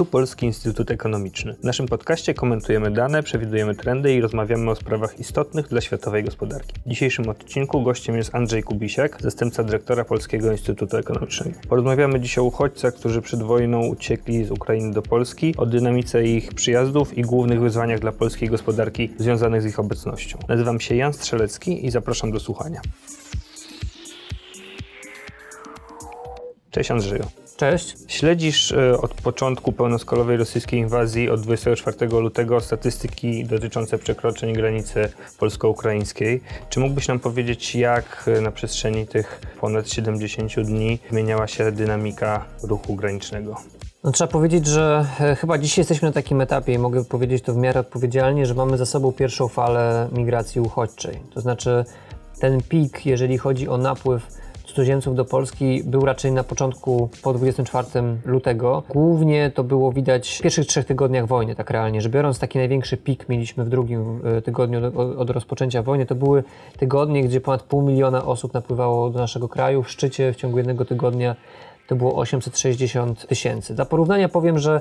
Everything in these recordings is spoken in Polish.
Tu Polski Instytut Ekonomiczny. W naszym podcaście komentujemy dane, przewidujemy trendy i rozmawiamy o sprawach istotnych dla światowej gospodarki. W dzisiejszym odcinku gościem jest Andrzej Kubisiak, zastępca dyrektora Polskiego Instytutu Ekonomicznego. Porozmawiamy dziś o uchodźcach, którzy przed wojną uciekli z Ukrainy do Polski, o dynamice ich przyjazdów i głównych wyzwaniach dla polskiej gospodarki związanych z ich obecnością. Nazywam się Jan Strzelecki i zapraszam do słuchania. Cześć Andrzeju. Cześć. Śledzisz e, od początku pełnoskalowej rosyjskiej inwazji od 24 lutego statystyki dotyczące przekroczeń granicy polsko-ukraińskiej. Czy mógłbyś nam powiedzieć, jak e, na przestrzeni tych ponad 70 dni zmieniała się dynamika ruchu granicznego? No, trzeba powiedzieć, że e, chyba dzisiaj jesteśmy na takim etapie i mogę powiedzieć to w miarę odpowiedzialnie, że mamy za sobą pierwszą falę migracji uchodźczej. To znaczy ten pik, jeżeli chodzi o napływ cudzoziemców do Polski był raczej na początku, po 24 lutego. Głównie to było widać w pierwszych trzech tygodniach wojny, tak realnie, że biorąc taki największy pik mieliśmy w drugim e, tygodniu od rozpoczęcia wojny, to były tygodnie, gdzie ponad pół miliona osób napływało do naszego kraju. W szczycie w ciągu jednego tygodnia to było 860 tysięcy. Dla porównania powiem, że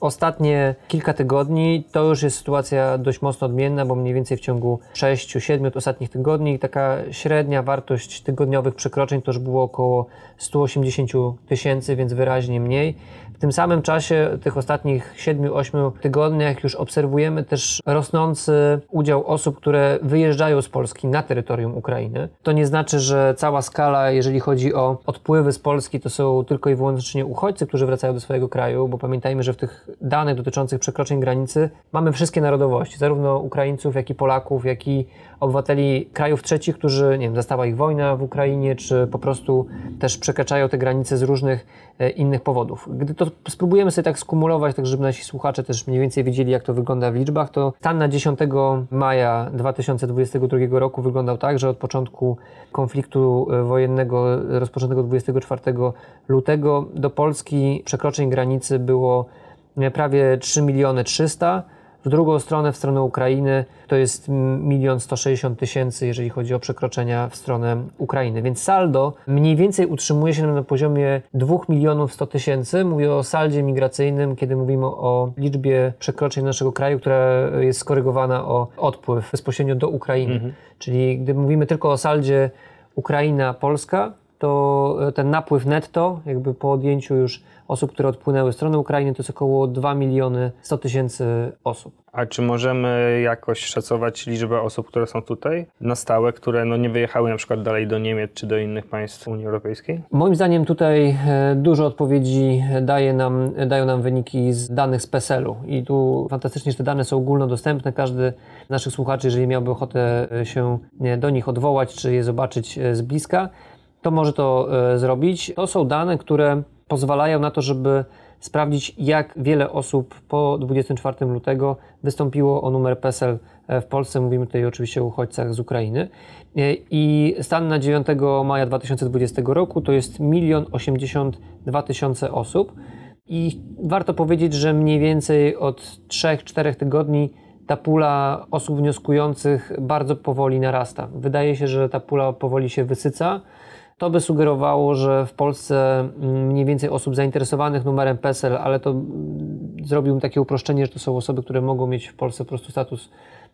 Ostatnie kilka tygodni to już jest sytuacja dość mocno odmienna, bo mniej więcej w ciągu 6-7 ostatnich tygodni taka średnia wartość tygodniowych przekroczeń to już było około 180 tysięcy, więc wyraźnie mniej. W tym samym czasie, tych ostatnich 7-8 tygodniach, już obserwujemy też rosnący udział osób, które wyjeżdżają z Polski na terytorium Ukrainy. To nie znaczy, że cała skala, jeżeli chodzi o odpływy z Polski, to są tylko i wyłącznie uchodźcy, którzy wracają do swojego kraju, bo pamiętajmy, że w tych danych dotyczących przekroczeń granicy mamy wszystkie narodowości, zarówno Ukraińców, jak i Polaków, jak i obywateli krajów trzecich, którzy, nie wiem, zastała ich wojna w Ukrainie, czy po prostu też przekraczają te granice z różnych e, innych powodów. Gdy to spróbujemy sobie tak skumulować, tak żeby nasi słuchacze też mniej więcej wiedzieli, jak to wygląda w liczbach, to stan na 10 maja 2022 roku wyglądał tak, że od początku konfliktu e, wojennego rozpoczętego 24 lutego do Polski przekroczeń granicy było prawie 3 miliony 300 w drugą stronę, w stronę Ukrainy, to jest milion 160 tysięcy, jeżeli chodzi o przekroczenia w stronę Ukrainy. Więc saldo mniej więcej utrzymuje się na poziomie 2 milionów 100 tysięcy. Mówię o saldzie migracyjnym, kiedy mówimy o liczbie przekroczeń naszego kraju, która jest skorygowana o odpływ bezpośrednio do Ukrainy. Mhm. Czyli gdy mówimy tylko o saldzie Ukraina-Polska, to ten napływ netto, jakby po odjęciu już osób, które odpłynęły w stronę Ukrainy, to jest około 2 miliony 100 tysięcy osób. A czy możemy jakoś szacować liczbę osób, które są tutaj na stałe, które no nie wyjechały na przykład dalej do Niemiec czy do innych państw Unii Europejskiej? Moim zdaniem tutaj e, dużo odpowiedzi daje nam, dają nam wyniki z danych z PESEL-u i tu fantastycznie, że te dane są ogólnodostępne. Każdy z naszych słuchaczy, jeżeli miałby ochotę e, się do nich odwołać, czy je zobaczyć e, z bliska, to może to zrobić. To są dane, które pozwalają na to, żeby sprawdzić, jak wiele osób po 24 lutego wystąpiło o numer PESEL w Polsce. Mówimy tutaj oczywiście o uchodźcach z Ukrainy. I stan na 9 maja 2020 roku to jest 1 82 tysiące osób. I warto powiedzieć, że mniej więcej od 3-4 tygodni ta pula osób wnioskujących bardzo powoli narasta. Wydaje się, że ta pula powoli się wysyca. To by sugerowało, że w Polsce mm, mniej więcej osób zainteresowanych numerem PESEL, ale to mm, zrobiłbym takie uproszczenie, że to są osoby, które mogą mieć w Polsce po prostu status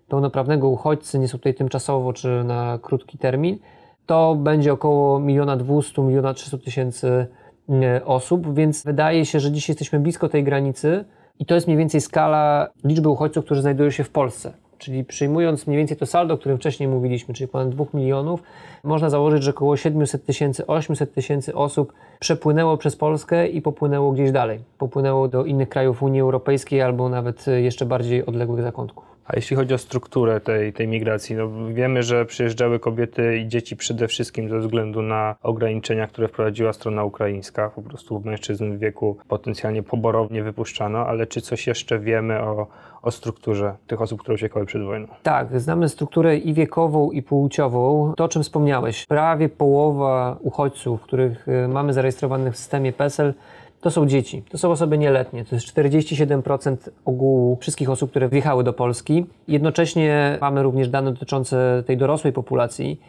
pełnoprawnego uchodźcy, nie są tutaj tymczasowo czy na krótki termin. To będzie około 1 200 1 300 tysięcy mm, osób, więc wydaje się, że dzisiaj jesteśmy blisko tej granicy i to jest mniej więcej skala liczby uchodźców, którzy znajdują się w Polsce. Czyli przyjmując mniej więcej to saldo, o którym wcześniej mówiliśmy, czyli ponad 2 milionów, można założyć, że około 700 tysięcy, 800 tysięcy osób przepłynęło przez Polskę i popłynęło gdzieś dalej. Popłynęło do innych krajów Unii Europejskiej albo nawet jeszcze bardziej odległych zakątków. A jeśli chodzi o strukturę tej, tej migracji, no wiemy, że przyjeżdżały kobiety i dzieci przede wszystkim ze względu na ograniczenia, które wprowadziła strona ukraińska. Po prostu mężczyzn w wieku potencjalnie poborownie wypuszczano, ale czy coś jeszcze wiemy o, o strukturze tych osób, które uciekały przed wojną? Tak, znamy strukturę i wiekową, i płciową. To, o czym wspomniałeś, prawie połowa uchodźców, których y, mamy zarejestrowanych w systemie PESEL, to są dzieci, to są osoby nieletnie. To jest 47% ogółu wszystkich osób, które wjechały do Polski. Jednocześnie mamy również dane dotyczące tej dorosłej populacji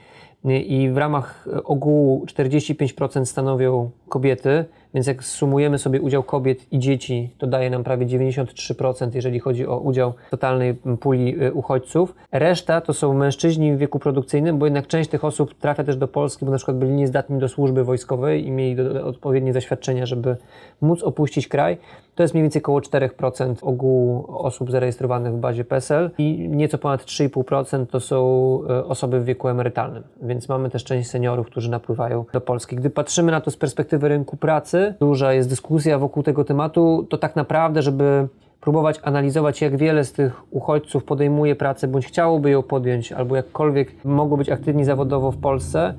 i w ramach ogółu 45% stanowią kobiety, Więc jak sumujemy sobie udział kobiet i dzieci, to daje nam prawie 93%, jeżeli chodzi o udział totalnej puli y, uchodźców. Reszta to są mężczyźni w wieku produkcyjnym, bo jednak część tych osób trafia też do Polski, bo na przykład byli niezdatni do służby wojskowej i mieli odpowiednie zaświadczenia, żeby móc opuścić kraj. To jest mniej więcej około 4% ogółu osób zarejestrowanych w bazie PESEL i nieco ponad 3,5% to są y, osoby w wieku emerytalnym. Więc mamy też część seniorów, którzy napływają do Polski. Gdy patrzymy na to z perspektywy rynku pracy, duża jest dyskusja wokół tego tematu, to tak naprawdę, żeby próbować analizować, jak wiele z tych uchodźców podejmuje pracę, bądź chciałoby ją podjąć, albo jakkolwiek mogło być aktywni zawodowo w Polsce,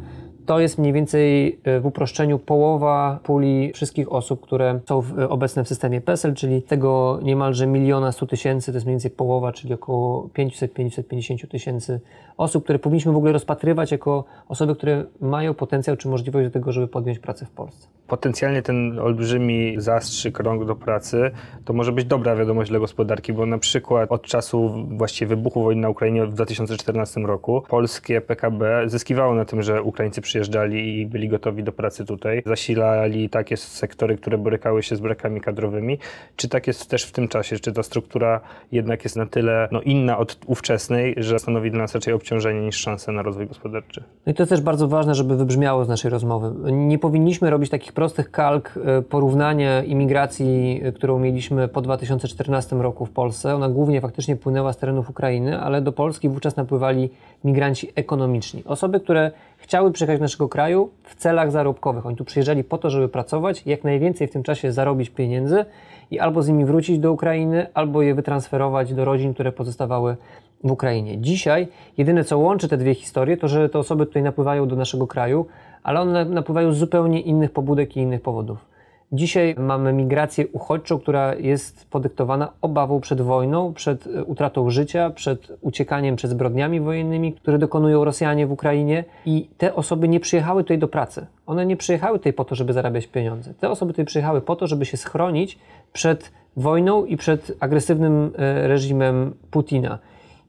to jest mniej więcej e, w uproszczeniu połowa puli wszystkich osób, które są w, e, obecne w systemie PESEL, czyli tego niemalże miliona stu tysięcy, to jest mniej więcej połowa, czyli około 500-550 tysięcy osób, które powinniśmy w ogóle rozpatrywać jako osoby, które mają potencjał czy możliwość do tego, żeby podjąć pracę w Polsce. Potencjalnie ten olbrzymi zastrzyk rąk do pracy to może być dobra wiadomość dla gospodarki, bo na przykład od czasu właściwie wybuchu wojny na Ukrainie w 2014 roku polskie PKB zyskiwało na tym, że Ukraińcy przyjeżdżali i byli gotowi do pracy tutaj. Zasilali takie sektory, które borykały się z brakami kadrowymi. Czy tak jest też w tym czasie? Czy ta struktura jednak jest na tyle no, inna od ówczesnej, że stanowi dla nas raczej obciążenie niż szanse na rozwój gospodarczy? No i to jest też bardzo ważne, żeby wybrzmiało z naszej rozmowy. Nie powinniśmy robić takich prostych kalk e, porównania imigracji, e, którą mieliśmy po 2014 roku w Polsce. Ona głównie faktycznie płynęła z terenów Ukrainy, ale do Polski wówczas napływali migranci ekonomiczni. Osoby, które chciały przyjechać do naszego kraju w celach zarobkowych. Oni tu przyjeżdżali po to, żeby pracować, jak najwięcej w tym czasie zarobić pieniędzy i albo z nimi wrócić do Ukrainy, albo je wytransferować do rodzin, które pozostawały w Ukrainie. Dzisiaj jedyne, co łączy te dwie historie, to że te osoby tutaj napływają do naszego kraju, ale one napływają z zupełnie innych pobudek i innych powodów. Dzisiaj mamy migrację uchodźczą, która jest podyktowana obawą przed wojną, przed e, utratą życia, przed uciekaniem przed zbrodniami wojennymi, które dokonują Rosjanie w Ukrainie. I te osoby nie przyjechały tutaj do pracy. One nie przyjechały tutaj po to, żeby zarabiać pieniądze. Te osoby tutaj przyjechały po to, żeby się schronić przed wojną i przed agresywnym e, reżimem Putina.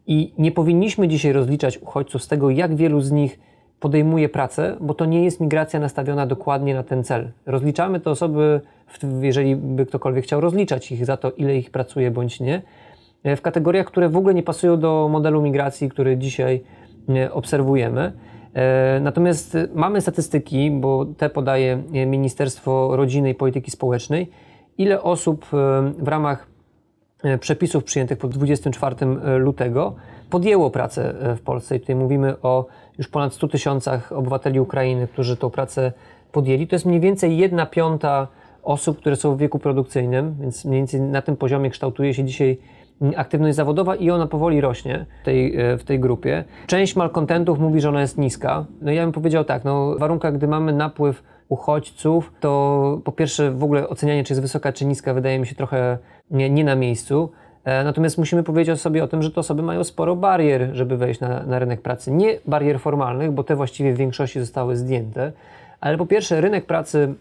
I nie powinniśmy dzisiaj rozliczać uchodźców z tego, jak wielu z nich podejmuje pracę, bo to nie jest migracja nastawiona dokładnie na ten cel. Rozliczamy te osoby, jeżeli by ktokolwiek chciał rozliczać ich za to, ile ich pracuje bądź nie, w kategoriach, które w ogóle nie pasują do modelu migracji, który dzisiaj e, obserwujemy. E, natomiast mamy statystyki, bo te podaje Ministerstwo Rodziny i Polityki Społecznej, ile osób e, w ramach przepisów przyjętych po 24 lutego podjęło pracę w Polsce. I tutaj mówimy o już ponad 100 tysiącach obywateli Ukrainy, którzy tą pracę podjęli. To jest mniej więcej jedna piąta osób, które są w wieku produkcyjnym, więc mniej więcej na tym poziomie kształtuje się dzisiaj aktywność zawodowa i ona powoli rośnie w tej, w tej grupie. Część malkontentów mówi, że ona jest niska. No ja bym powiedział tak, no w warunkach, gdy mamy napływ uchodźców, to po pierwsze w ogóle ocenianie, czy jest wysoka, czy niska, wydaje mi się trochę nie, nie na miejscu. E, natomiast musimy powiedzieć sobie o tym, że te osoby mają sporo barier, żeby wejść na, na rynek pracy. Nie barier formalnych, bo te właściwie w większości zostały zdjęte, ale po pierwsze, rynek pracy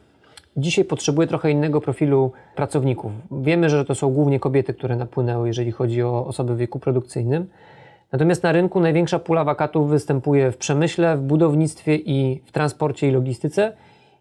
dzisiaj potrzebuje trochę innego profilu pracowników. Wiemy, że to są głównie kobiety, które napłynęły, jeżeli chodzi o osoby w wieku produkcyjnym. Natomiast na rynku największa pula wakatów występuje w przemyśle, w budownictwie i w transporcie i logistyce.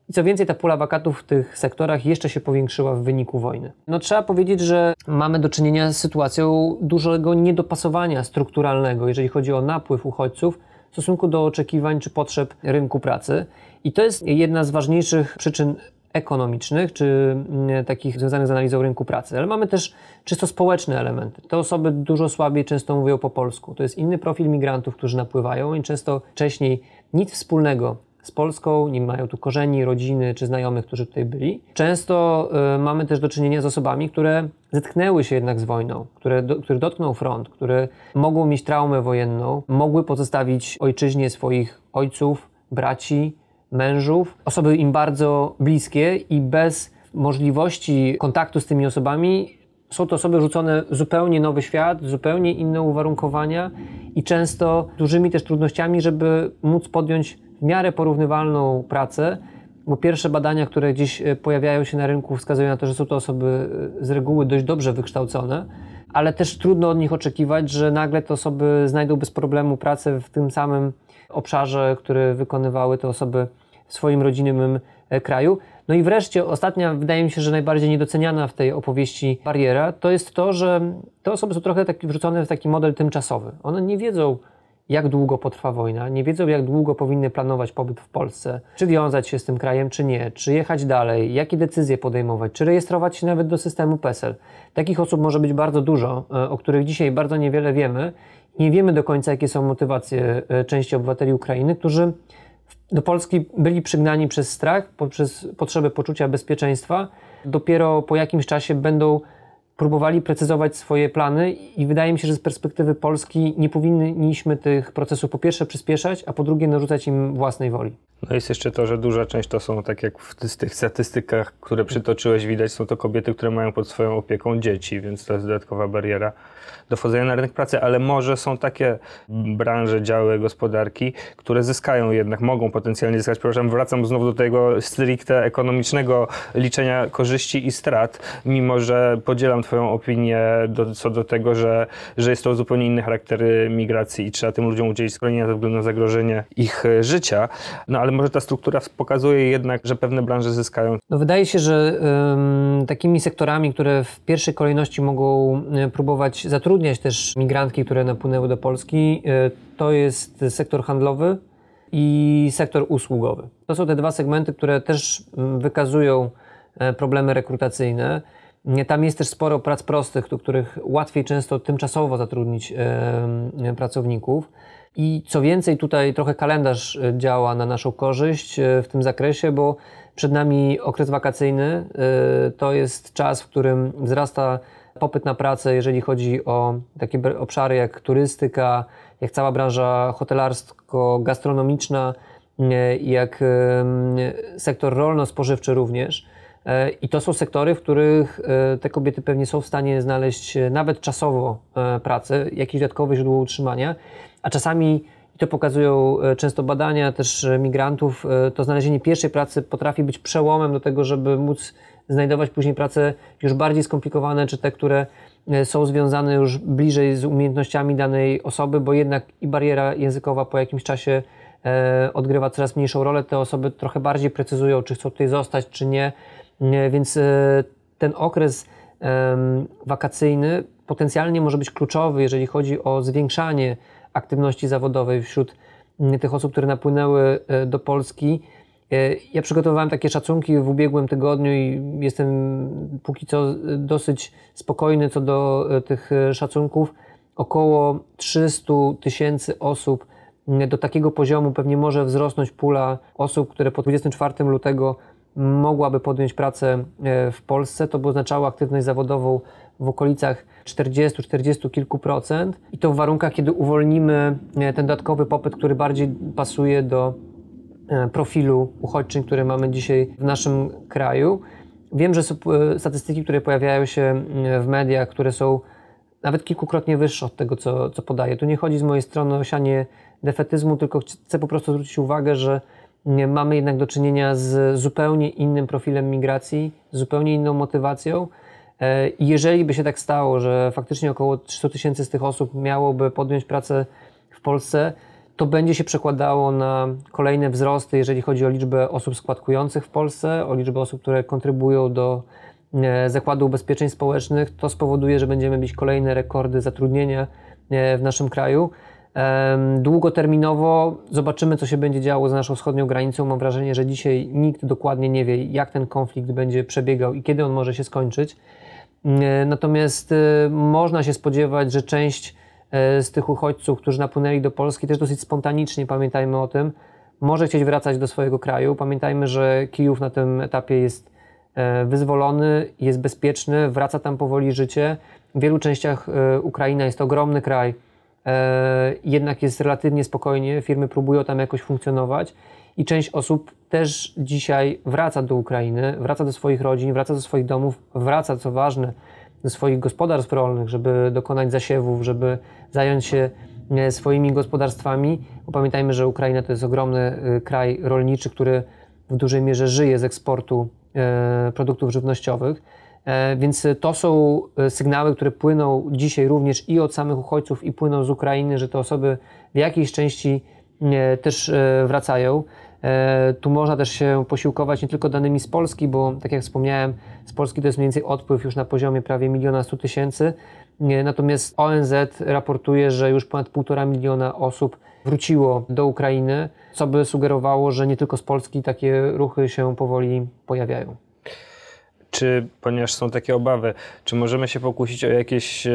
I co więcej, ta pula wakatów w tych sektorach jeszcze się powiększyła w wyniku wojny. No trzeba powiedzieć, że mamy do czynienia z sytuacją dużego niedopasowania strukturalnego, jeżeli chodzi o napływ uchodźców w stosunku do oczekiwań czy potrzeb rynku pracy. I to jest jedna z ważniejszych przyczyn ekonomicznych, czy mm, takich związanych z analizą rynku pracy, ale mamy też czysto społeczne elementy. Te osoby dużo słabiej często mówią po polsku. To jest inny profil migrantów, którzy napływają i często wcześniej nic wspólnego z Polską, nie mają tu korzeni, rodziny czy znajomych, którzy tutaj byli. Często y, mamy też do czynienia z osobami, które zetknęły się jednak z wojną, które, do, które dotknął front, które mogą mieć traumę wojenną, mogły pozostawić ojczyźnie swoich ojców, braci, mężów, osoby im bardzo bliskie i bez możliwości kontaktu z tymi osobami są to osoby rzucone w zupełnie nowy świat, zupełnie inne uwarunkowania i często dużymi też trudnościami, żeby móc podjąć w miarę porównywalną pracę, bo pierwsze badania, które gdzieś e, pojawiają się na rynku, wskazują na to, że są to osoby e, z reguły dość dobrze wykształcone, ale też trudno od nich oczekiwać, że nagle te osoby znajdą bez problemu pracę w tym samym obszarze, który wykonywały te osoby w swoim rodzinnym e, kraju. No i wreszcie ostatnia, wydaje mi się, że najbardziej niedoceniana w tej opowieści bariera, to jest to, że te osoby są trochę tak wrzucone w taki model tymczasowy. One nie wiedzą, jak długo potrwa wojna, nie wiedzą, jak długo powinny planować pobyt w Polsce, czy wiązać się z tym krajem, czy nie, czy jechać dalej, jakie decyzje podejmować, czy rejestrować się nawet do systemu PESEL. Takich osób może być bardzo dużo, e, o których dzisiaj bardzo niewiele wiemy. Nie wiemy do końca, jakie są motywacje e, części obywateli Ukrainy, którzy do Polski byli przygnani przez strach, przez potrzebę poczucia bezpieczeństwa. Dopiero po jakimś czasie będą próbowali precyzować swoje plany i wydaje mi się, że z perspektywy Polski nie powinniśmy tych procesów po pierwsze przyspieszać, a po drugie narzucać im własnej woli. No jest jeszcze to, że duża część to są, tak jak w tych statystykach, które przytoczyłeś, widać, są to kobiety, które mają pod swoją opieką dzieci, więc to jest dodatkowa bariera do wchodzenia na rynek pracy, ale może są takie branże, działy gospodarki, które zyskają jednak, mogą potencjalnie zyskać. Przepraszam, wracam znowu do tego stricte ekonomicznego liczenia korzyści i strat, mimo że podzielam Twoją opinię do, co do tego, że, że jest to zupełnie inny charakter migracji i trzeba tym ludziom udzielić schronienia ze względu na zagrożenie ich życia. No ale może ta struktura pokazuje jednak, że pewne branże zyskają. No wydaje się, że takimi sektorami, które w pierwszej kolejności mogą e, próbować zatrudniać też migrantki, które napłynęły do Polski, e, to jest sektor handlowy i sektor usługowy. To są te dwa segmenty, które też wykazują e, problemy rekrutacyjne. Tam jest też sporo prac prostych, do których łatwiej często tymczasowo zatrudnić pracowników. I co więcej, tutaj trochę kalendarz e, działa na naszą korzyść e, w tym zakresie, bo przed nami okres wakacyjny. E, to jest czas, w którym wzrasta popyt na pracę, jeżeli chodzi o takie obszary jak turystyka, jak cała branża hotelarsko-gastronomiczna, jak sektor rolno-spożywczy również. I to są sektory, w których te kobiety pewnie są w stanie znaleźć nawet czasowo pracę, jakieś dodatkowe źródło utrzymania. A czasami, i to pokazują e, często badania też e, migrantów, e, to znalezienie pierwszej pracy potrafi być przełomem do tego, żeby móc znajdować później prace już bardziej skomplikowane, czy te, które są związane już bliżej z umiejętnościami danej osoby, bo jednak i bariera językowa po jakimś czasie odgrywa coraz mniejszą rolę. Te osoby trochę bardziej precyzują, czy chcą tutaj zostać, czy nie. Więc ten okres wakacyjny potencjalnie może być kluczowy, jeżeli chodzi o zwiększanie aktywności zawodowej wśród mm, tych osób, które napłynęły e, do Polski. E, ja przygotowałem takie szacunki w ubiegłym tygodniu i jestem póki co dosyć spokojny co do e, tych szacunków. Około 300 tysięcy osób mm, do takiego poziomu pewnie może wzrosnąć pula osób, które po 24 lutego mogłaby podjąć pracę w Polsce. To by oznaczało aktywność zawodową w okolicach 40-40 kilku procent i to w warunkach, kiedy uwolnimy e, ten dodatkowy popyt, który bardziej pasuje do e, profilu uchodźczym, który mamy dzisiaj w naszym kraju. Wiem, że są e, statystyki, które pojawiają się w mediach, które są nawet kilkukrotnie wyższe od tego, co, co podaję. Tu nie chodzi z mojej strony o sianie defetyzmu, tylko chcę po prostu zwrócić uwagę, że mamy jednak do czynienia z zupełnie innym profilem migracji, zupełnie inną motywacją I jeżeli by się tak stało, że faktycznie około 300 tysięcy z tych osób miałoby podjąć pracę w Polsce, to będzie się przekładało na kolejne wzrosty, jeżeli chodzi o liczbę osób składkujących w Polsce, o liczbę osób, które kontrybują do e, Zakładu Ubezpieczeń Społecznych. To spowoduje, że będziemy mieć kolejne rekordy zatrudnienia e, w naszym kraju. Długoterminowo zobaczymy, co się będzie działo za naszą wschodnią granicą. Mam wrażenie, że dzisiaj nikt dokładnie nie wie, jak ten konflikt będzie przebiegał i kiedy on może się skończyć. E, natomiast e, można się spodziewać, że część e, z tych uchodźców, którzy napłynęli do Polski, też dosyć spontanicznie, pamiętajmy o tym, może chcieć wracać do swojego kraju. Pamiętajmy, że Kijów na tym etapie jest wyzwolony, jest bezpieczny, wraca tam powoli życie. W wielu częściach Ukraina jest to ogromny kraj, jednak jest relatywnie spokojnie, firmy próbują tam jakoś funkcjonować i część osób też dzisiaj wraca do Ukrainy, wraca do swoich rodzin, wraca do swoich domów, wraca, co ważne, do swoich gospodarstw rolnych, żeby dokonać zasiewów, żeby zająć się e, swoimi gospodarstwami. Bo pamiętajmy, że Ukraina to jest ogromny e, kraj rolniczy, który w dużej mierze żyje z eksportu e, produktów żywnościowych. Więc to są sygnały, które płyną dzisiaj również i od samych uchodźców, i płyną z Ukrainy, że te osoby w jakiejś części też wracają. E, tu można też się posiłkować nie tylko danymi z Polski, bo tak jak wspomniałem, z Polski to jest mniej więcej odpływ już na poziomie prawie miliona stu tysięcy. E, natomiast ONZ raportuje, że już ponad półtora miliona osób wróciło do Ukrainy, co by sugerowało, że nie tylko z Polski takie ruchy się powoli pojawiają. Czy, ponieważ są takie obawy, czy możemy się pokusić o jakieś,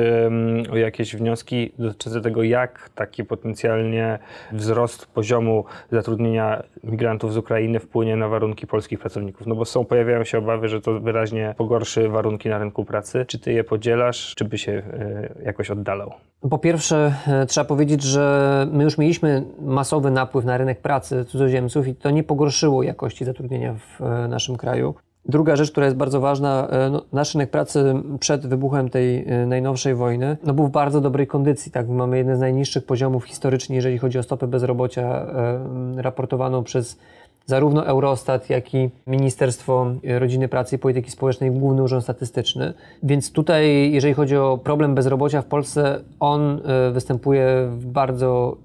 o jakieś wnioski dotyczące tego, jak taki potencjalnie wzrost poziomu zatrudnienia migrantów z Ukrainy wpłynie na warunki polskich pracowników? No bo są, pojawiają się obawy, że to wyraźnie pogorszy warunki na rynku pracy. Czy ty je podzielasz, czy by się e, jakoś oddalał? Po pierwsze, e, trzeba powiedzieć, że my już mieliśmy masowy napływ na rynek pracy cudzoziemców i to nie pogorszyło jakości zatrudnienia w e, naszym kraju. Druga rzecz, która jest bardzo ważna, e, no, nasz rynek pracy przed wybuchem tej e, najnowszej wojny no, był w bardzo dobrej kondycji. Tak? Mamy jeden z najniższych poziomów historycznie, jeżeli chodzi o stopę bezrobocia e, raportowaną przez zarówno Eurostat, jak i Ministerstwo Rodziny, Pracy i Polityki Społecznej, Główny Urząd Statystyczny. Więc tutaj, jeżeli chodzi o problem bezrobocia w Polsce, on występuje w bardzo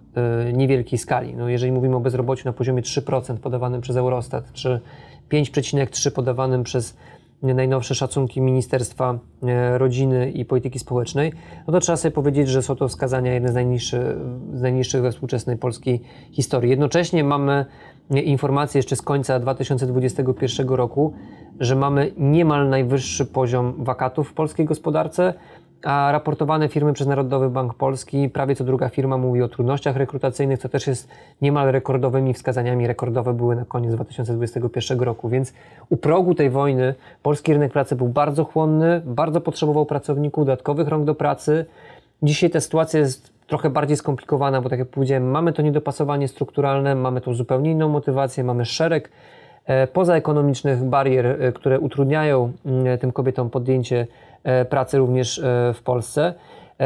niewielkiej skali. No, jeżeli mówimy o bezrobociu na poziomie 3% podawanym przez Eurostat, czy 5,3 podawanym przez najnowsze szacunki Ministerstwa e, Rodziny i Polityki Społecznej, no to trzeba sobie powiedzieć, że są to wskazania jedne z najniższych, z najniższych we współczesnej polskiej historii. Jednocześnie mamy informacje jeszcze z końca 2021 roku, że mamy niemal najwyższy poziom wakatów w polskiej gospodarce, a raportowane firmy przez Narodowy Bank Polski, prawie co druga firma mówi o trudnościach rekrutacyjnych, co też jest niemal rekordowymi wskazaniami. Rekordowe były na koniec 2021 roku, więc u progu tej wojny polski rynek pracy był bardzo chłonny, bardzo potrzebował pracowników, dodatkowych rąk do pracy. Dzisiaj ta sytuacja jest trochę bardziej skomplikowana, bo tak jak powiedziałem, mamy to niedopasowanie strukturalne, mamy tą zupełnie inną motywację, mamy szereg e, pozaekonomicznych barier, e, które utrudniają mm, tym kobietom podjęcie E, pracy również e, w Polsce. E,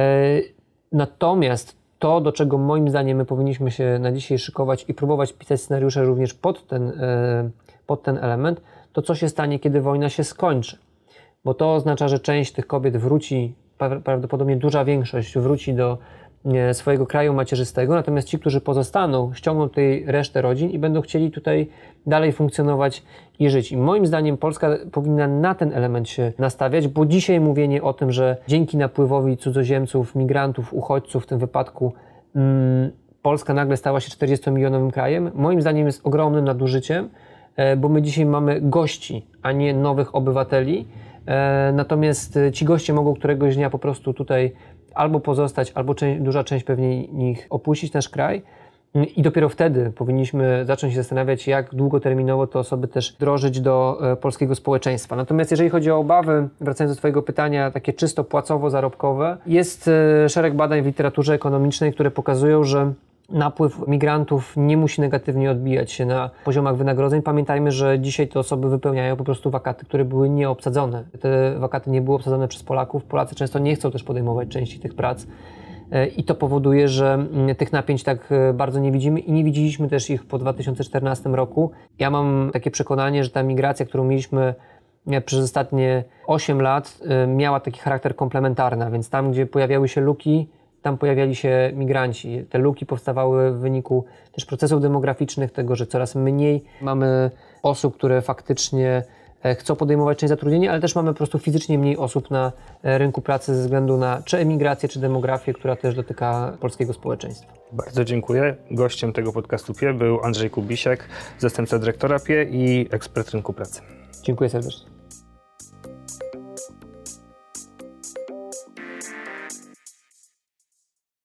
natomiast to, do czego moim zdaniem my powinniśmy się na dzisiaj szykować i próbować pisać scenariusze również pod ten, pod ten element, to co się stanie, kiedy wojna się skończy. Bo to oznacza, że część tych kobiet wróci, prawdopodobnie duża większość wróci do swojego kraju macierzystego, natomiast ci, którzy pozostaną, ściągną tutaj resztę rodzin i będą chcieli tutaj dalej funkcjonować i żyć. I moim zdaniem Polska powinna na ten element się nastawiać, bo dzisiaj mówienie o tym, że dzięki napływowi cudzoziemców, migrantów, uchodźców w tym wypadku mm, Polska nagle stała się 40-milionowym krajem, moim zdaniem jest ogromnym nadużyciem, e, bo my dzisiaj mamy gości, a nie nowych obywateli. E, natomiast ci goście mogą któregoś dnia po prostu tutaj albo pozostać, albo część, duża część pewnie nich opuścić nasz kraj. I dopiero wtedy powinniśmy zacząć się zastanawiać, jak długoterminowo te osoby też wdrożyć do e, polskiego społeczeństwa. Natomiast jeżeli chodzi o obawy, wracając do Twojego pytania, takie czysto płacowo-zarobkowe, jest e, szereg badań w literaturze ekonomicznej, które pokazują, że napływ migrantów nie musi negatywnie odbijać się na poziomach wynagrodzeń. Pamiętajmy, że dzisiaj te osoby wypełniają po prostu wakaty, które były nieobsadzone. Te wakaty nie były obsadzone przez Polaków. Polacy często nie chcą też podejmować części tych prac. E, I to powoduje, że mm, tych napięć tak e, bardzo nie widzimy i nie widzieliśmy też ich po 2014 roku. Ja mam takie przekonanie, że ta migracja, którą mieliśmy e, przez ostatnie 8 lat, miała taki charakter komplementarny, więc tam, gdzie pojawiały się luki, tam pojawiali się migranci. Te luki powstawały w wyniku też procesów demograficznych, tego, że coraz mniej mamy osób, które faktycznie e, chcą podejmować część zatrudnienia, ale też mamy po prostu fizycznie mniej osób na e, rynku pracy ze względu na czy emigrację, czy demografię, która też dotyka polskiego społeczeństwa. Bardzo dziękuję. Gościem tego podcastu PIE był Andrzej Kubisiak, zastępca dyrektora PIE i ekspert rynku pracy. Dziękuję serdecznie.